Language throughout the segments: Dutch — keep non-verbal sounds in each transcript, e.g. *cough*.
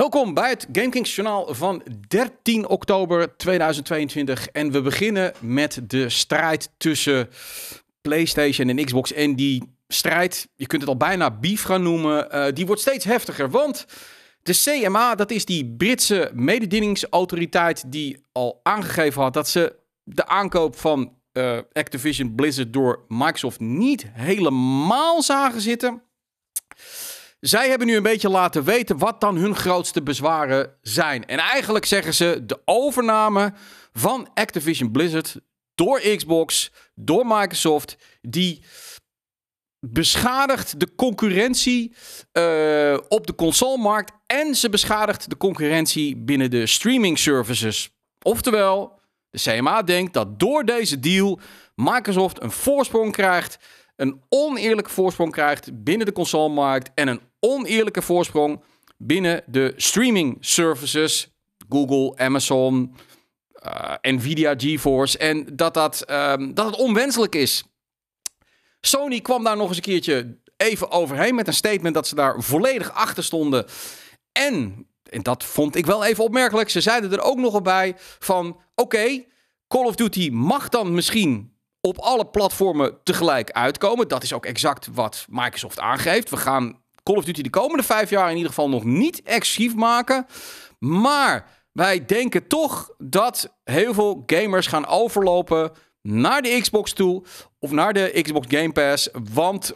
Welkom bij het GameKings journaal van 13 oktober 2022. En we beginnen met de strijd tussen PlayStation en Xbox. En die strijd, je kunt het al bijna beef gaan noemen, uh, die wordt steeds heftiger. Want de CMA, dat is die Britse mededingingsautoriteit die al aangegeven had dat ze de aankoop van uh, Activision Blizzard door Microsoft niet helemaal zagen zitten. Zij hebben nu een beetje laten weten wat dan hun grootste bezwaren zijn. En eigenlijk zeggen ze de overname van Activision Blizzard door Xbox, door Microsoft, die beschadigt de concurrentie uh, op de consolemarkt en ze beschadigt de concurrentie binnen de streaming services. Oftewel, de CMA denkt dat door deze deal Microsoft een voorsprong krijgt, een oneerlijke voorsprong krijgt binnen de consolemarkt en een oneerlijke voorsprong binnen de streaming services, Google, Amazon, uh, Nvidia, GeForce, en dat, dat, um, dat het onwenselijk is. Sony kwam daar nog eens een keertje even overheen met een statement dat ze daar volledig achter stonden. En, en dat vond ik wel even opmerkelijk, ze zeiden er ook nog op bij van oké, Call of Duty mag dan misschien op alle platformen tegelijk uitkomen. Dat is ook exact wat Microsoft aangeeft. We gaan Call of Duty de komende vijf jaar in ieder geval nog niet exclusief maken. Maar wij denken toch dat heel veel gamers gaan overlopen naar de Xbox toe of naar de Xbox Game Pass. Want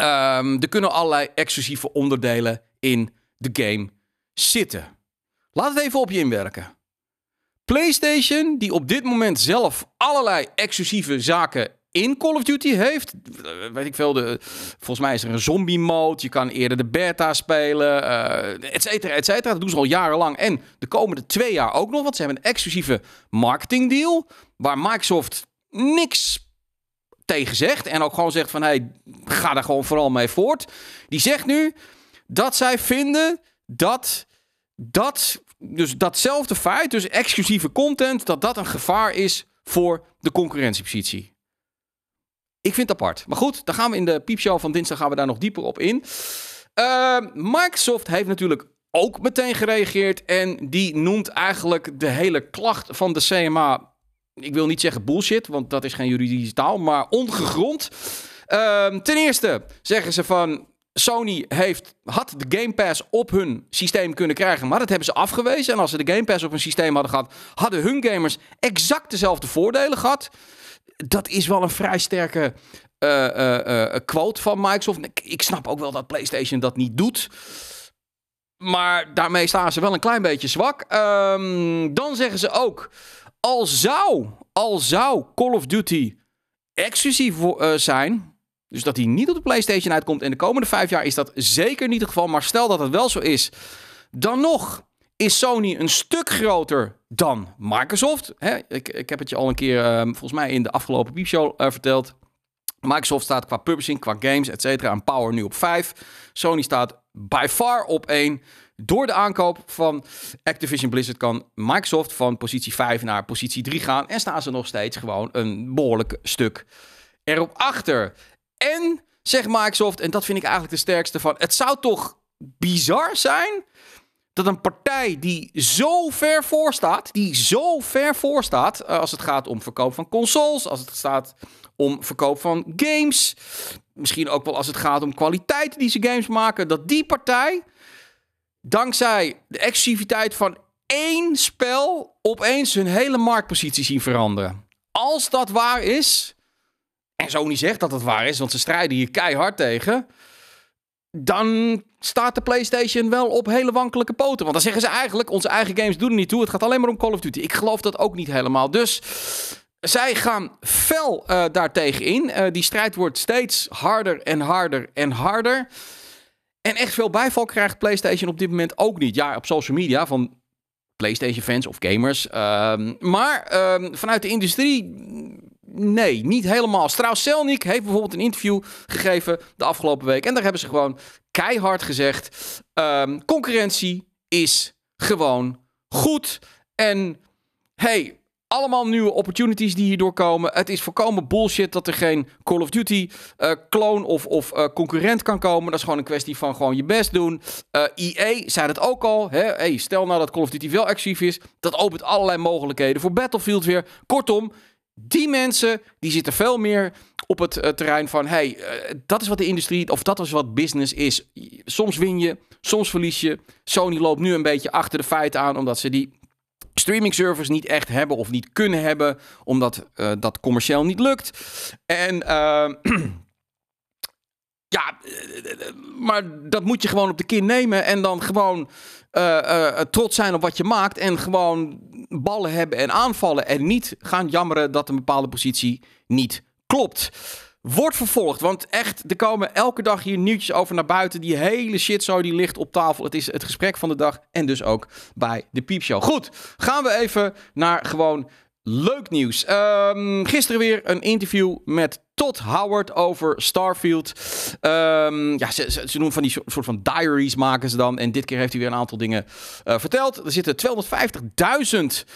um, er kunnen allerlei exclusieve onderdelen in de game zitten. Laat het even op je inwerken. PlayStation, die op dit moment zelf allerlei exclusieve zaken in Call of Duty heeft. Eh, weet ik veel, de, volgens mij is er een zombie mode. Je kan eerder de beta spelen, uh, et cetera, et cetera. Dat doen ze al jarenlang. En de komende twee jaar ook nog, want ze hebben een exclusieve marketing deal. Waar Microsoft niks tegen zegt. En ook gewoon zegt van, hey, ga daar gewoon vooral mee voort. Die zegt nu dat zij vinden dat dat dus datzelfde feit, dus exclusieve content, dat dat een gevaar is voor de concurrentiepositie. Ik vind het apart. Maar goed, dan gaan we in de piepshow van dinsdag gaan we daar nog dieper op in. Uh, Microsoft heeft natuurlijk ook meteen gereageerd en die noemt eigenlijk de hele klacht van de CMA. Ik wil niet zeggen bullshit, want dat is geen juridische taal, maar ongegrond. Uh, ten eerste zeggen ze van Sony heeft, had de Game Pass op hun systeem kunnen krijgen, maar dat hebben ze afgewezen. En als ze de Game Pass op hun systeem hadden gehad, hadden hun gamers exact dezelfde voordelen gehad. Dat is wel een vrij sterke uh, uh, quote van Microsoft. Ik, snap ook wel dat PlayStation dat niet doet. Maar daarmee staan ze wel een klein beetje zwak. Um, dan zeggen ze ook, al zou, al zou Call of Duty exclusief zijn dus dat hij niet op de PlayStation uitkomt in de komende vijf jaar is dat zeker niet het geval. Maar stel dat het wel zo is, dan nog is Sony een stuk groter dan Microsoft. Hè? Ik, ik heb het je al een keer, uh, volgens mij in de afgelopen piepshow uh, verteld. Microsoft staat qua publishing, qua games, et cetera, aan Power nu op 5. Sony staat by far op 1. Door de aankoop van Activision Blizzard kan Microsoft van positie 5 naar positie 3 gaan. En staan ze nog steeds gewoon een behoorlijk stuk erop achter. En zegt Microsoft, en dat vind ik eigenlijk de sterkste van, het zou toch bizar zijn dat een partij die zo ver voor staat, die zo ver voor staat, eh, als het gaat om verkoop van consoles, als het gaat om verkoop van games, misschien ook wel als het gaat om kwaliteit die ze games maken, dat die partij, dankzij de exclusiviteit van één spel, opeens hun hele marktpositie zien veranderen. Als dat waar is, en Sony zegt dat het waar is, want ze strijden hier keihard tegen. Dan staat de PlayStation wel op hele wankelijke poten. Want dan zeggen ze eigenlijk: onze eigen games doen er niet toe. Het gaat alleen maar om Call of Duty. Ik geloof dat ook niet helemaal. Dus zij gaan fel uh, daartegen in. Uh, die strijd wordt steeds harder en harder en harder. En echt veel bijval krijgt PlayStation op dit moment ook niet. Ja, op social media van PlayStation fans of gamers. Uh, maar uh, vanuit de industrie nee, niet helemaal. Strauss Selnick heeft bijvoorbeeld een interview gegeven de afgelopen week. En daar hebben ze gewoon keihard gezegd: um, concurrentie is gewoon goed. En hey, allemaal nieuwe opportunities die hierdoor komen. Het is voorkomen bullshit dat er geen Call of Duty uh, clone of, of uh, concurrent kan komen. Dat is gewoon een kwestie van gewoon je best doen. Uh, EA zei het ook al. Hè? Hey, stel nou dat Call of Duty wel actief is. Dat opent allerlei mogelijkheden voor Battlefield weer. Kortom, die mensen die zitten veel meer op het uh, terrein van hey, uh, dat is wat de industrie of dat is wat business is. Soms win je, soms verlies je. Sony loopt nu een beetje achter de feiten aan omdat ze die streaming servers niet echt hebben of niet kunnen hebben, omdat uh, dat commercieel niet lukt. En *clears throat* ja, maar dat moet je gewoon op de kin nemen en dan gewoon trots zijn op wat je maakt en gewoon ballen hebben en aanvallen en niet gaan jammeren dat een bepaalde positie niet klopt. Wordt vervolgd, want echt, er komen elke dag hier nieuwtjes over naar buiten. Die hele shit zo die ligt op tafel. Het is het gesprek van de dag en dus ook bij de piepshow. Goed, gaan we even naar gewoon leuk nieuws. Um, gisteren weer een interview met Todd Howard over Starfield. Um, ja, ze, ze, van die soort van diaries maken ze dan. En dit keer heeft hij weer een aantal dingen uh, verteld. Er zitten 250.000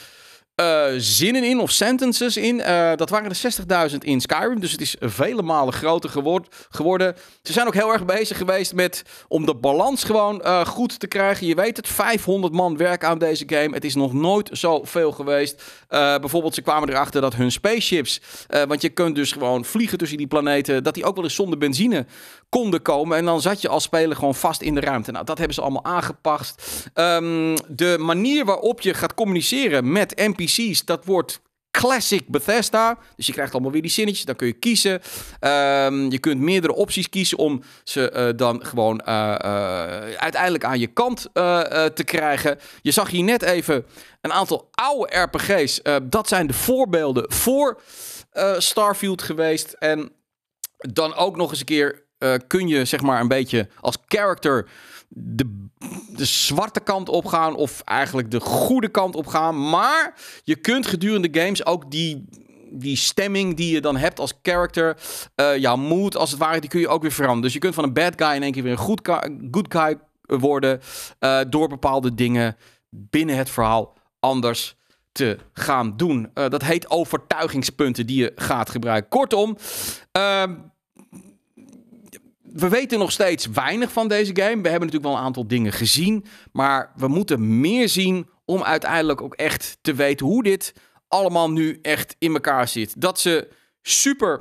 uh, zinnen in of sentences in. Uh, dat waren er 60.000 in Skyrim. Dus het is vele malen groter geword, geworden. Ze zijn ook heel erg bezig geweest met om de balans gewoon uh, goed te krijgen. Je weet het, 500 man werken aan deze game. Het is nog nooit zo veel geweest. bijvoorbeeld, ze kwamen erachter dat hun spaceships. want je kunt dus gewoon vliegen tussen die planeten. Dat die ook wel eens zonder benzine konden komen. En dan zat je als speler gewoon vast in de ruimte. Nou, dat hebben ze allemaal aangepast. Um, de manier waarop je gaat communiceren met NPC's, dat wordt Classic Bethesda. Dus je krijgt allemaal weer die zinnetjes. Dan kun je kiezen. Um, je kunt meerdere opties kiezen om ze uh, dan gewoon uh, uh, uiteindelijk aan je kant te krijgen. Je zag hier net even een aantal oude RPG's. dat zijn de voorbeelden voor Starfield geweest. En dan ook nog eens een keer kun je zeg maar een beetje als character de, de zwarte kant opgaan of eigenlijk de goede kant opgaan. Maar je kunt gedurende games ook die, die stemming die je dan hebt als character, uh, jouw mood als het ware, die kun je ook weer veranderen. Dus je kunt van een bad guy in één keer weer een guy, good guy worden uh, door bepaalde dingen binnen het verhaal anders te gaan doen. Uh, dat heet overtuigingspunten die je gaat gebruiken. Kortom, ehm, we weten nog steeds weinig van deze game. We hebben natuurlijk wel een aantal dingen gezien. Maar we moeten meer zien om uiteindelijk ook echt te weten hoe dit allemaal nu echt in elkaar zit. Dat ze super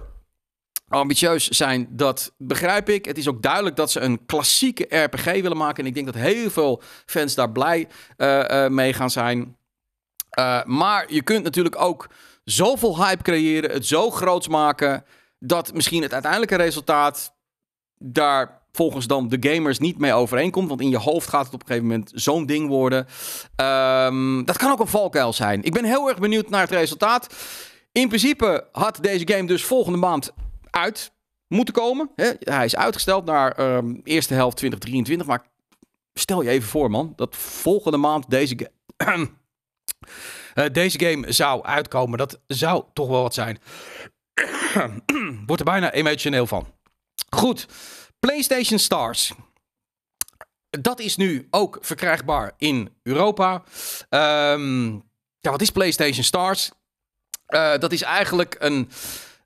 ambitieus zijn, dat begrijp ik. Het is ook duidelijk dat ze een klassieke RPG willen maken. En ik denk dat heel veel fans daar blij uh, uh, mee gaan zijn. Uh, maar je kunt natuurlijk ook zoveel hype creëren, het zo groots maken, dat misschien het uiteindelijke resultaat daar volgens dan de gamers niet mee overeenkomt. Want in je hoofd gaat het op een gegeven moment zo'n ding worden. Um, dat kan ook een valkuil zijn. Ik ben heel erg benieuwd naar het resultaat. In principe had deze game dus volgende maand uit moeten komen. Hij is uitgesteld naar um, eerste helft 2023. Maar stel je even voor, man, dat volgende maand deze game. *clears throat* uh, deze game zou uitkomen. Dat zou toch wel wat zijn. *clears throat* Wordt er bijna emotioneel van. Goed, PlayStation Stars. Dat is nu ook verkrijgbaar in Europa. Um, ja, wat is PlayStation Stars? Uh, dat is eigenlijk een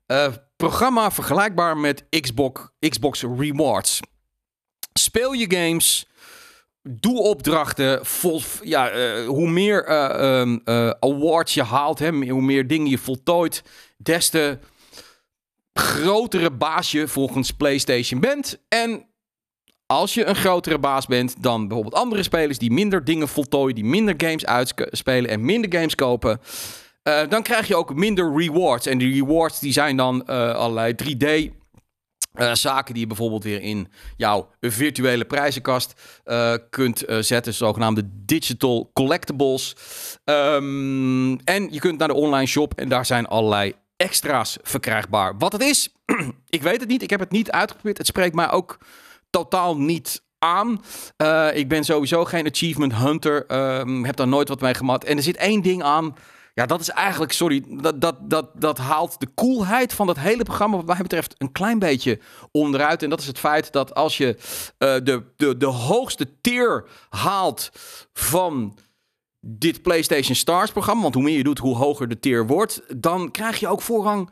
uh, programma vergelijkbaar met Xbox, Xbox Rewards. Speel je games, doe opdrachten. Ja, uh, hoe meer um, awards je haalt, hè, hoe meer dingen je voltooit, des te grotere baasje volgens PlayStation bent. En als je een grotere baas bent dan bijvoorbeeld andere spelers die minder dingen voltooien, die minder games uitspelen en minder games kopen, uh, dan krijg je ook minder rewards. En die rewards die zijn dan uh, allerlei 3D. Uh, zaken die je bijvoorbeeld weer in jouw virtuele prijzenkast kunt zetten, zogenaamde digital collectibles. Um, en je kunt naar de online shop en daar zijn allerlei extra's verkrijgbaar. Wat het is, *clears throat* ik weet het niet. Ik heb het niet uitgeprobeerd. Het spreekt mij ook totaal niet aan. Uh, ik ben sowieso geen achievement hunter. Um, heb daar nooit wat mee gemaakt. En er zit één ding aan. Ja, dat is eigenlijk, sorry, dat, dat, dat, dat haalt de coolheid van dat hele programma, wat mij betreft, een klein beetje onderuit. En dat is het feit dat als je uh, de, de, de hoogste tier haalt van dit PlayStation Stars programma, want hoe meer je doet, hoe hoger de tier wordt, dan krijg je ook voorrang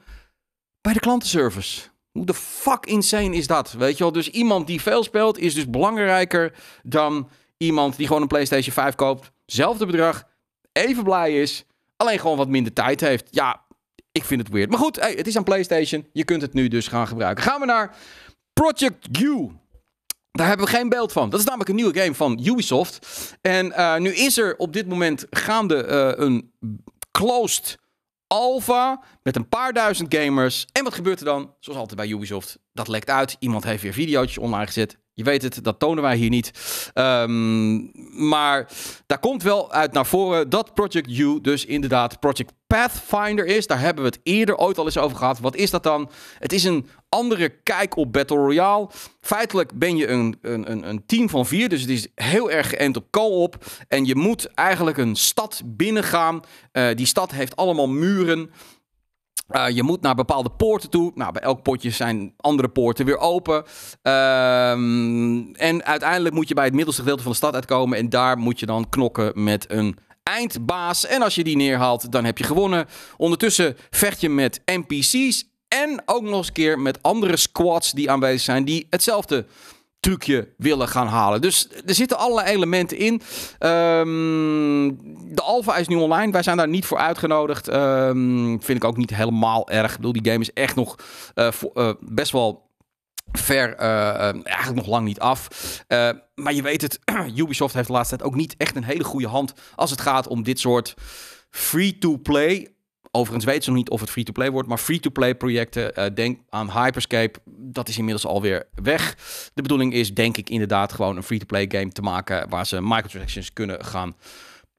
bij de klantenservice. Hoe de fuck insane is dat? Weet je wel? Dus iemand die veel speelt is dus belangrijker dan iemand die gewoon een PlayStation 5 koopt. Zelfde bedrag, even blij is, alleen gewoon wat minder tijd heeft. Ja, ik vind het weird. Maar goed, hey, het is aan PlayStation. Je kunt het nu dus gaan gebruiken. Gaan we naar Project U. Daar hebben we geen beeld van. Dat is namelijk een nieuwe game van Ubisoft. En uh, nu is er op dit moment gaande uh, een closed alpha met een paar duizend gamers. En wat gebeurt er dan? Zoals altijd bij Ubisoft. Dat lekt uit. Iemand heeft weer video's online gezet. Je weet het, dat tonen wij hier niet. Um, maar daar komt wel uit naar voren dat Project U dus inderdaad Project Pathfinder is. Daar hebben we het eerder ooit al eens over gehad. Wat is dat dan? Het is een andere kijk op Battle Royale. Feitelijk ben je een, een, een team van vier, dus het is heel erg geënt op co-op. En je moet eigenlijk een stad binnengaan. Uh, die stad heeft allemaal muren. Uh, je moet naar bepaalde poorten toe. Nou, bij elk potje zijn andere poorten weer open. Um, en uiteindelijk moet je bij het middelste gedeelte van de stad uitkomen. En daar moet je dan knokken met een eindbaas. En als je die neerhaalt, dan heb je gewonnen. Ondertussen vecht je met NPC's. En ook nog eens een keer met andere squads die aanwezig zijn. Die hetzelfde trucje willen gaan halen. Dus er zitten allerlei elementen in. Um, de alpha is nu online. Wij zijn daar niet voor uitgenodigd. Um, vind ik ook niet helemaal erg. Ik bedoel, die game is echt nog voor, uh, best wel ver, uh, eigenlijk nog lang niet af. Uh, maar je weet het, *clears throat* Ubisoft heeft de laatste tijd ook niet echt een hele goede hand als het gaat om dit soort free-to-play. Overigens weten ze nog niet of het free-to-play wordt, maar free-to-play projecten. Denk aan Hyperscape, dat is inmiddels alweer weg. De bedoeling is, denk ik, inderdaad gewoon een free-to-play game te maken waar ze microtransactions kunnen gaan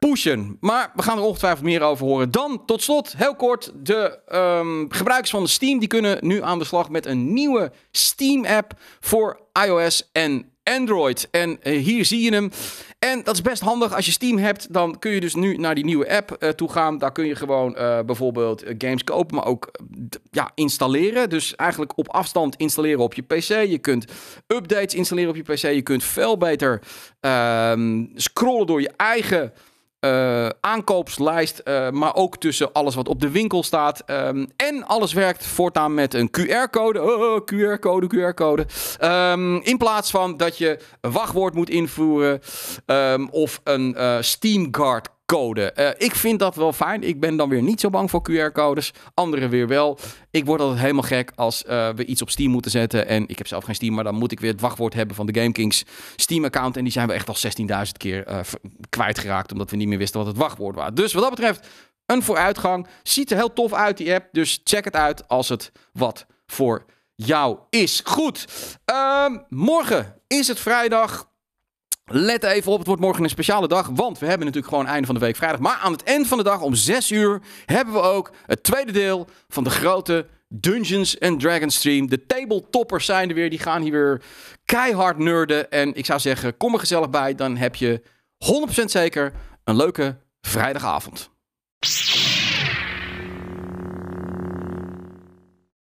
pushen. Maar we gaan er ongetwijfeld meer over horen. Dan tot slot, heel kort, de um, gebruikers van Steam die kunnen nu aan de slag met een nieuwe Steam-app voor iOS en Android. En uh, hier zie je hem. En dat is best handig. Als je Steam hebt, dan kun je dus nu naar die nieuwe app uh, toe gaan. Daar kun je gewoon uh, bijvoorbeeld games kopen, maar ook ja, installeren. Dus eigenlijk op afstand installeren op je PC. Je kunt updates installeren op je PC. Je kunt veel beter ehm, scrollen door je eigen uh, aankoopslijst, uh, maar ook tussen alles wat op de winkel staat. Um, en alles werkt voortaan met een QR-code. Oh, QR-code, QR-code. Um, in plaats van dat je een wachtwoord moet invoeren um, of een uh, Steam Code. Uh, ik vind dat wel fijn. Ik ben dan weer niet zo bang voor QR-codes. Anderen weer wel. Ik word altijd helemaal gek als uh, we iets op Steam moeten zetten. En ik heb zelf geen Steam, maar dan moet ik weer het wachtwoord hebben van de GameKings Steam-account. En die zijn we echt al 16.000 keer uh, kwijtgeraakt, omdat we niet meer wisten wat het wachtwoord was. Dus wat dat betreft, een vooruitgang. Ziet er heel tof uit, die app. Dus check het uit als het wat voor jou is. Goed. Uh, morgen is het vrijdag. Let even op, het wordt morgen een speciale dag, want we hebben natuurlijk gewoon einde van de week vrijdag. Maar aan het eind van de dag om 6 uur hebben we ook het tweede deel van de grote Dungeons and Dragons stream. De tabletoppers zijn er weer, die gaan hier weer keihard nerden. En ik zou zeggen, kom er gezellig bij, dan heb je 100% zeker een leuke vrijdagavond.